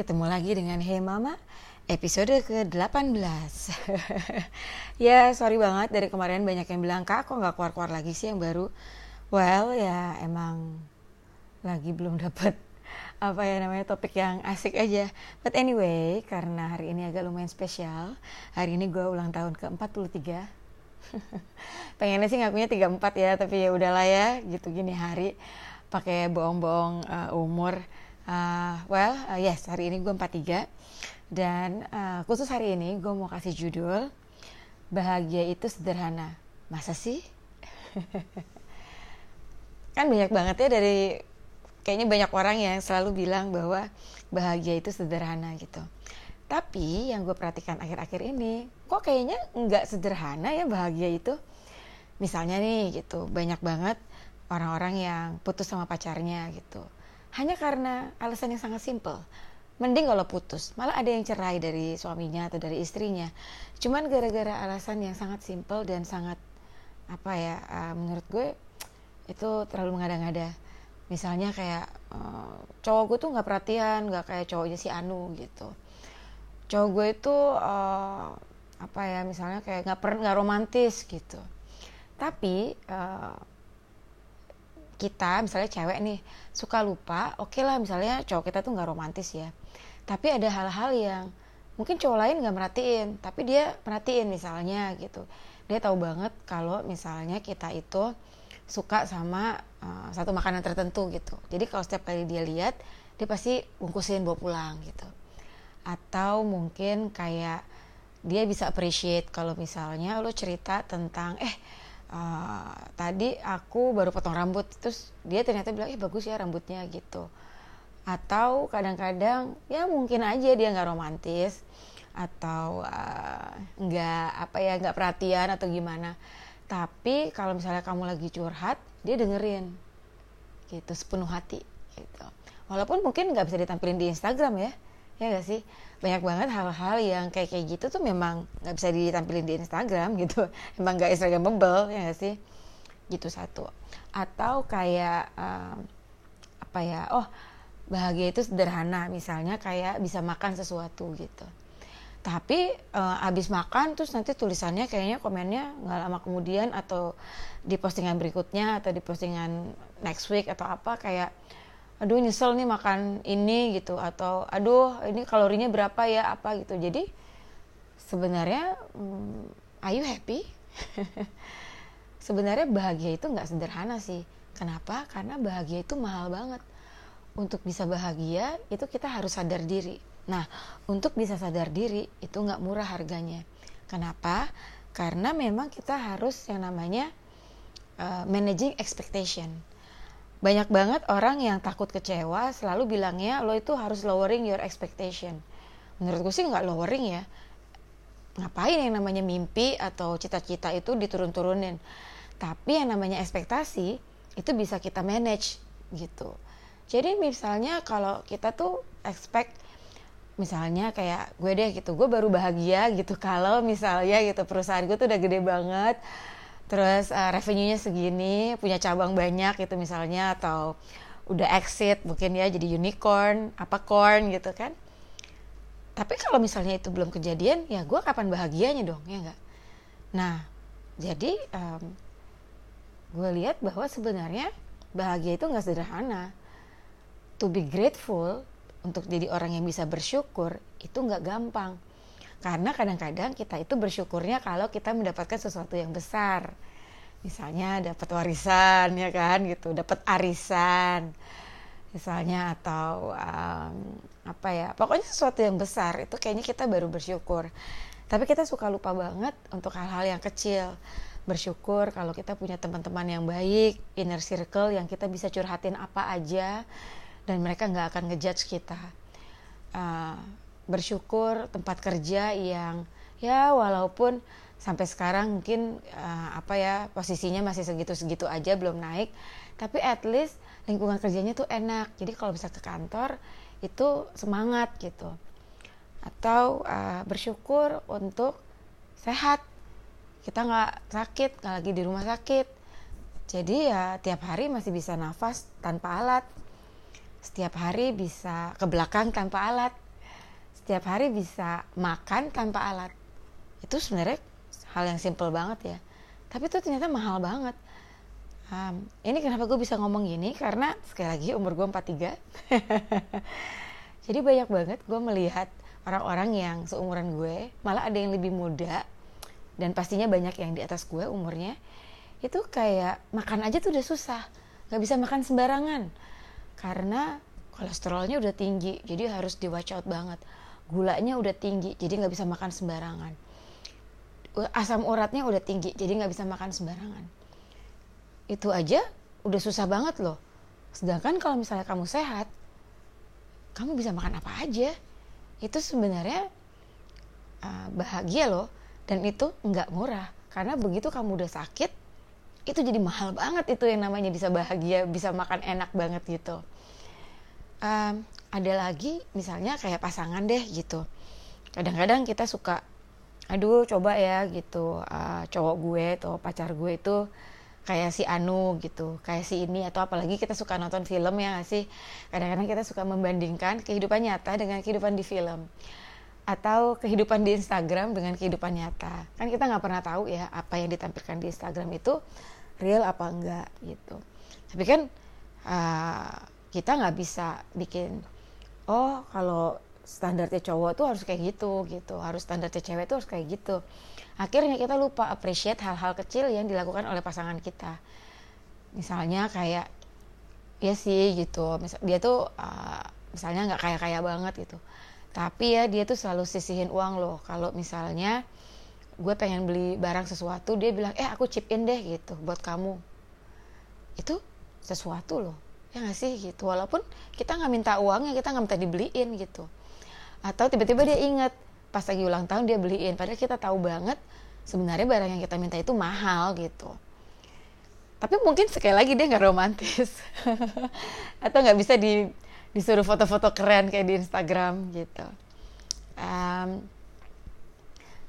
ketemu lagi dengan Hey Mama episode ke-18 Ya sorry banget dari kemarin banyak yang bilang Kak kok gak keluar-keluar lagi sih yang baru? Well ya emang lagi belum dapet apa ya namanya topik yang asik aja. But anyway karena hari ini agak lumayan spesial Hari ini gue ulang tahun ke-43 Pengennya sih ngakunya 34 ya tapi ya udahlah ya gitu gini hari. Pakai bohong-bohong uh, umur Uh, well, uh, yes, hari ini gue 43 dan uh, khusus hari ini gue mau kasih judul Bahagia itu sederhana. Masa sih? kan banyak banget ya dari kayaknya banyak orang yang selalu bilang bahwa bahagia itu sederhana gitu. Tapi yang gue perhatikan akhir-akhir ini, kok kayaknya nggak sederhana ya bahagia itu. Misalnya nih gitu, banyak banget orang-orang yang putus sama pacarnya gitu hanya karena alasan yang sangat simpel. Mending kalau putus, malah ada yang cerai dari suaminya atau dari istrinya. Cuman gara-gara alasan yang sangat simpel dan sangat apa ya, uh, menurut gue itu terlalu mengada-ngada. Misalnya kayak uh, cowok gue tuh nggak perhatian, nggak kayak cowoknya si Anu gitu. Cowok gue itu uh, apa ya, misalnya kayak nggak pernah nggak romantis gitu. Tapi kita misalnya cewek nih suka lupa oke okay lah misalnya cowok kita tuh nggak romantis ya. Tapi ada hal-hal yang mungkin cowok lain nggak merhatiin tapi dia perhatiin misalnya gitu. Dia tahu banget kalau misalnya kita itu suka sama uh, satu makanan tertentu gitu. Jadi kalau setiap kali dia lihat dia pasti bungkusin bawa pulang gitu. Atau mungkin kayak dia bisa appreciate kalau misalnya lo cerita tentang eh uh, tadi aku baru potong rambut terus dia ternyata bilang ih bagus ya rambutnya gitu. Atau kadang-kadang ya mungkin aja dia nggak romantis atau uh, apa ya nggak perhatian atau gimana. Tapi kalau misalnya kamu lagi curhat dia dengerin gitu sepenuh hati gitu. Walaupun mungkin nggak bisa ditampilin di Instagram ya ya gak sih banyak banget hal-hal yang kayak kayak gitu tuh memang nggak bisa ditampilin di Instagram gitu. Emang nggak Instagramable ya gak sih? Gitu satu. Atau kayak um, apa ya? Oh bahagia itu sederhana. Misalnya kayak bisa makan sesuatu gitu. Tapi uh, abis makan terus nanti tulisannya kayaknya komennya nggak lama kemudian atau di postingan berikutnya atau di postingan next week atau apa kayak aduh nyesel nih makan ini gitu. Atau aduh ini kalorinya berapa ya apa gitu. Jadi sebenarnya hmm, are you happy? Sebenarnya bahagia itu nggak sederhana sih. Kenapa? Karena bahagia itu mahal banget. Untuk bisa bahagia itu kita harus sadar diri. Nah untuk bisa sadar diri itu nggak murah harganya. Kenapa? Karena memang kita harus yang namanya uh, managing expectation banyak banget orang yang takut kecewa selalu bilangnya lo itu harus lowering your expectation. Menurutku sih nggak lowering ya. Ngapain yang namanya mimpi atau cita-cita itu diturun-turunin? Tapi yang namanya ekspektasi itu bisa kita manage gitu. Jadi misalnya kalau kita tuh expect misalnya kayak gue deh gitu gue baru bahagia gitu. Kalau misalnya gitu perusahaan gue tuh udah gede banget terus uh, revenue-nya segini punya cabang banyak gitu misalnya atau udah exit mungkin ya jadi unicorn apa corn gitu kan. Tapi kalau misalnya itu belum kejadian ya gue kapan bahagianya dong ya enggak nah jadi um, gue lihat bahwa sebenarnya bahagia itu nggak sederhana. To be grateful untuk jadi orang yang bisa bersyukur itu nggak gampang karena kadang-kadang kita itu bersyukurnya kalau kita mendapatkan sesuatu yang besar. Misalnya dapat warisan ya kan gitu, dapat arisan. Misalnya atau um, apa ya, pokoknya sesuatu yang besar itu kayaknya kita baru bersyukur. Tapi kita suka lupa banget untuk hal-hal yang kecil. Bersyukur kalau kita punya teman-teman yang baik, inner circle yang kita bisa curhatin apa aja dan mereka nggak akan ngejudge kita. Uh, bersyukur tempat kerja yang ya walaupun sampai sekarang mungkin uh, apa ya posisinya masih segitu-segitu aja belum naik tapi at least lingkungan kerjanya tuh enak. Jadi kalau bisa ke kantor itu semangat gitu. Atau uh, bersyukur untuk sehat. Kita nggak sakit nggak lagi di rumah sakit. Jadi ya tiap hari masih bisa nafas tanpa alat. Setiap hari bisa ke belakang tanpa alat setiap hari bisa makan tanpa alat. Itu sebenarnya hal yang simple banget ya. Tapi itu ternyata mahal banget. Um, ini kenapa gue bisa ngomong gini? Karena sekali lagi umur gue 43 jadi banyak banget gue melihat orang-orang yang seumuran gue malah ada yang lebih muda dan pastinya banyak yang di atas gue umurnya itu kayak makan aja tuh udah susah. Nggak bisa makan sembarangan. Karena kolesterolnya udah tinggi jadi harus di watch out banget gulanya udah tinggi jadi nggak bisa makan sembarangan. Asam uratnya udah tinggi jadi nggak bisa makan sembarangan. Itu aja udah susah banget loh. Sedangkan kalau misalnya kamu sehat kamu bisa makan apa aja. Itu sebenarnya bahagia loh dan itu nggak murah. Karena begitu kamu udah sakit itu jadi mahal banget itu yang namanya bisa bahagia bisa makan enak banget gitu. Um, ada lagi misalnya kayak pasangan deh gitu. Kadang-kadang kita suka aduh coba ya gitu. Uh, cowok gue atau pacar gue itu kayak si Anu gitu. Kayak si ini atau apalagi kita suka nonton film ya gak sih? Kadang-kadang kita suka membandingkan kehidupan nyata dengan kehidupan di film. Atau kehidupan di Instagram dengan kehidupan nyata. Kan kita nggak pernah tahu ya apa yang ditampilkan di Instagram itu real apa enggak gitu. Tapi kan uh, kita nggak bisa bikin oh kalau standarnya cowok tuh harus kayak gitu gitu. Harus standarnya cewek tuh harus kayak gitu. Akhirnya kita lupa appreciate hal-hal kecil yang dilakukan oleh pasangan kita. Misalnya kayak ya sih gitu. Misal dia tuh uh, misalnya nggak kaya kaya banget gitu. Tapi ya dia tuh selalu sisihin uang loh. Kalau misalnya gue pengen beli barang sesuatu dia bilang eh aku chip in deh gitu buat kamu. Itu sesuatu loh ya nggak sih gitu. Walaupun kita nggak minta uangnya kita nggak minta dibeliin gitu. Atau tiba-tiba dia inget pas lagi ulang tahun dia beliin. Padahal kita tahu banget sebenarnya barang yang kita minta itu mahal gitu. Tapi mungkin sekali lagi dia nggak romantis. Atau nggak bisa di disuruh foto-foto keren kayak di Instagram gitu. Um,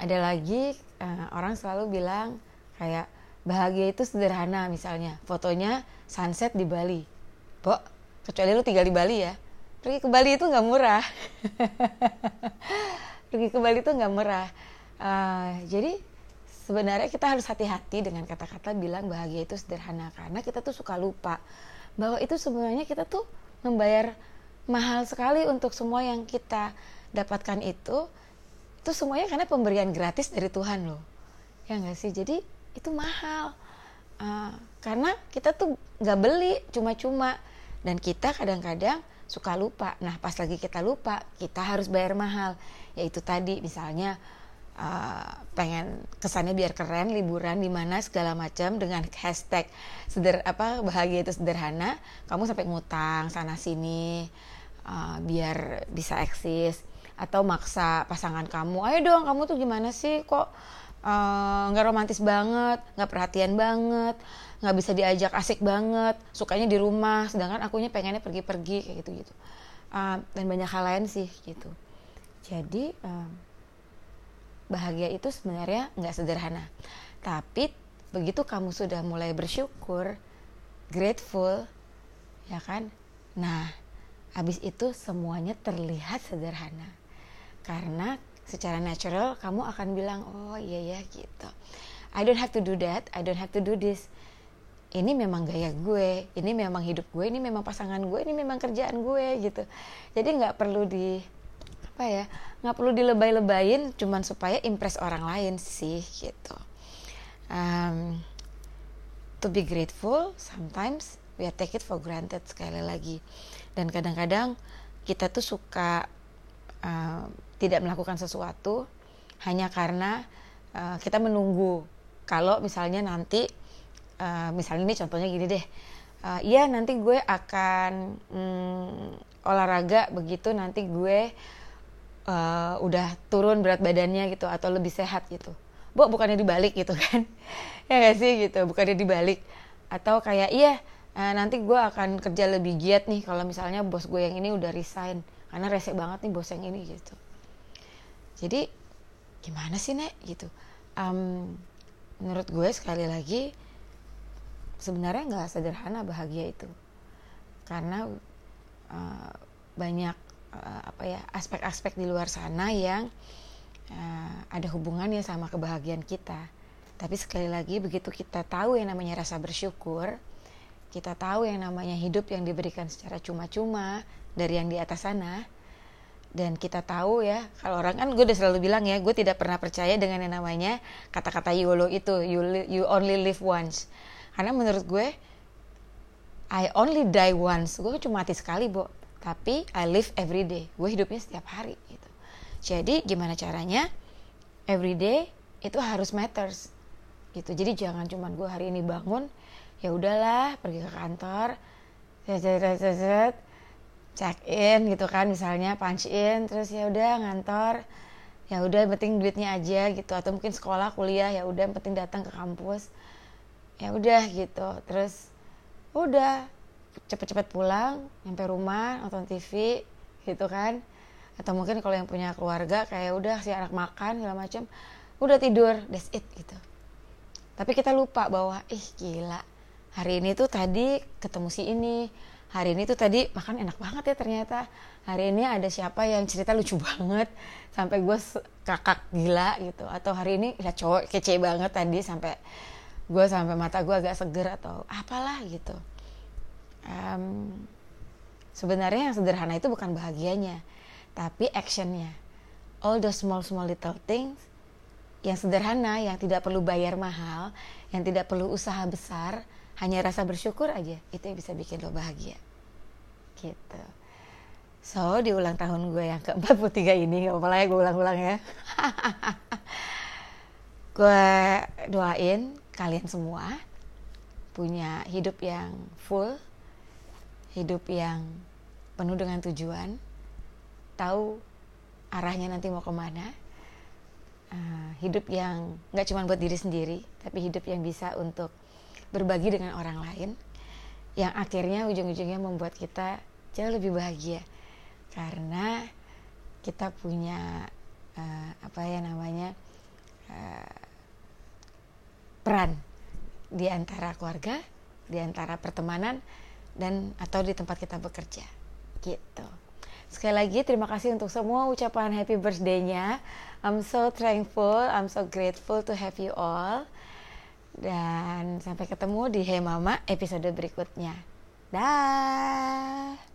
ada lagi uh, orang selalu bilang kayak bahagia itu sederhana misalnya. Fotonya sunset di Bali Bo, kecuali lu tinggal di Bali ya. Pergi ke Bali itu nggak murah. Pergi ke Bali itu nggak murah. Uh, jadi sebenarnya kita harus hati-hati dengan kata-kata bilang bahagia itu sederhana karena kita tuh suka lupa bahwa itu sebenarnya kita tuh membayar mahal sekali untuk semua yang kita dapatkan itu. Itu semuanya karena pemberian gratis dari Tuhan loh. Ya nggak sih? Jadi itu mahal. Uh, karena kita tuh nggak beli cuma-cuma dan kita kadang-kadang suka lupa. Nah, pas lagi kita lupa, kita harus bayar mahal. Yaitu tadi misalnya uh, pengen kesannya biar keren liburan di mana segala macam dengan hashtag seder apa bahagia itu sederhana, kamu sampai ngutang sana sini uh, biar bisa eksis atau maksa pasangan kamu, ayo dong kamu tuh gimana sih kok nggak uh, romantis banget, nggak perhatian banget, nggak bisa diajak asik banget sukanya di rumah sedangkan akunya pengennya pergi-pergi kayak gitu gitu uh, dan banyak hal lain sih gitu. Jadi uh, bahagia itu sebenarnya nggak sederhana. Tapi begitu kamu sudah mulai bersyukur grateful ya kan? Nah habis itu semuanya terlihat sederhana. Karena secara natural kamu akan bilang oh iya ya gitu I don't have to do that I don't have to do this ini memang gaya gue, ini memang hidup gue, ini memang pasangan gue, ini memang kerjaan gue gitu. Jadi nggak perlu di apa ya, nggak perlu dilebay-lebayin, cuman supaya impress orang lain sih gitu. Um, to be grateful, sometimes we take it for granted sekali lagi. Dan kadang-kadang kita tuh suka uh, tidak melakukan sesuatu hanya karena uh, kita menunggu. Kalau misalnya nanti uh, misalnya ini contohnya gini deh uh, nanti gue akan um, olahraga begitu nanti gue uh, udah turun berat badannya gitu atau lebih sehat gitu. Bu bukannya dibalik gitu kan? Ya gak sih gitu? Bukannya dibalik? Atau kayak iya uh, nanti gue akan kerja lebih giat nih kalau misalnya bos gue yang ini udah resign karena resek banget nih bos yang ini gitu. Jadi gimana sih nek? Gitu. Um, menurut gue sekali lagi sebenarnya nggak sederhana bahagia itu. Karena uh, banyak uh, apa ya aspek-aspek di luar sana yang uh, ada hubungannya sama kebahagiaan kita. Tapi sekali lagi begitu kita tahu yang namanya rasa bersyukur kita tahu yang namanya hidup yang diberikan secara cuma-cuma dari yang di atas sana. Dan kita tahu ya kalau orang kan gue udah selalu bilang ya gue tidak pernah percaya dengan yang namanya kata-kata YOLO itu you, you only live once. Karena menurut gue I only die once. Gue cuma mati sekali bu tapi I live every day. Gue hidupnya setiap hari gitu. Jadi gimana caranya? Every day itu harus matters gitu. Jadi jangan cuma gue hari ini bangun ya udahlah pergi ke kantor check in gitu kan misalnya punch in terus ya udah ngantor ya udah penting duitnya aja gitu. Atau mungkin sekolah kuliah ya udah penting datang ke kampus. Ya udah gitu. Terus udah cepet-cepet pulang nyampe rumah nonton TV gitu kan. Atau mungkin kalau yang punya keluarga kayak udah si anak makan segala macam udah tidur that's it gitu. Tapi kita lupa bahwa ih gila. Hari ini tuh tadi ketemu si ini hari ini tuh tadi makan enak banget ya ternyata. Hari ini ada siapa yang cerita lucu banget. Sampai gue kakak gila gitu. Atau hari ini ya cowok kece banget tadi sampai gue sampai mata gue agak seger atau apalah gitu. Um, sebenarnya yang sederhana itu bukan bahagianya tapi actionnya. All the small small little things yang sederhana yang tidak perlu bayar mahal yang tidak perlu usaha besar hanya rasa bersyukur aja itu yang bisa bikin lo bahagia. Gitu. So di ulang tahun gue yang ke 43 ini gak apa-apa ya gue ulang-ulang ya. Gue doain kalian semua punya hidup yang full hidup yang penuh dengan tujuan tahu arahnya nanti mau ke mana uh, hidup yang nggak cuma buat diri sendiri tapi hidup yang bisa untuk berbagi dengan orang lain yang akhirnya ujung-ujungnya membuat kita jauh lebih bahagia karena kita punya uh, apa ya namanya uh, peran di antara keluarga, di antara pertemanan dan atau di tempat kita bekerja gitu. Sekali lagi terima kasih untuk semua ucapan happy birthday-nya. I'm so thankful, I'm so grateful to have you all. Dan sampai ketemu di Hey Mama episode berikutnya. Dah.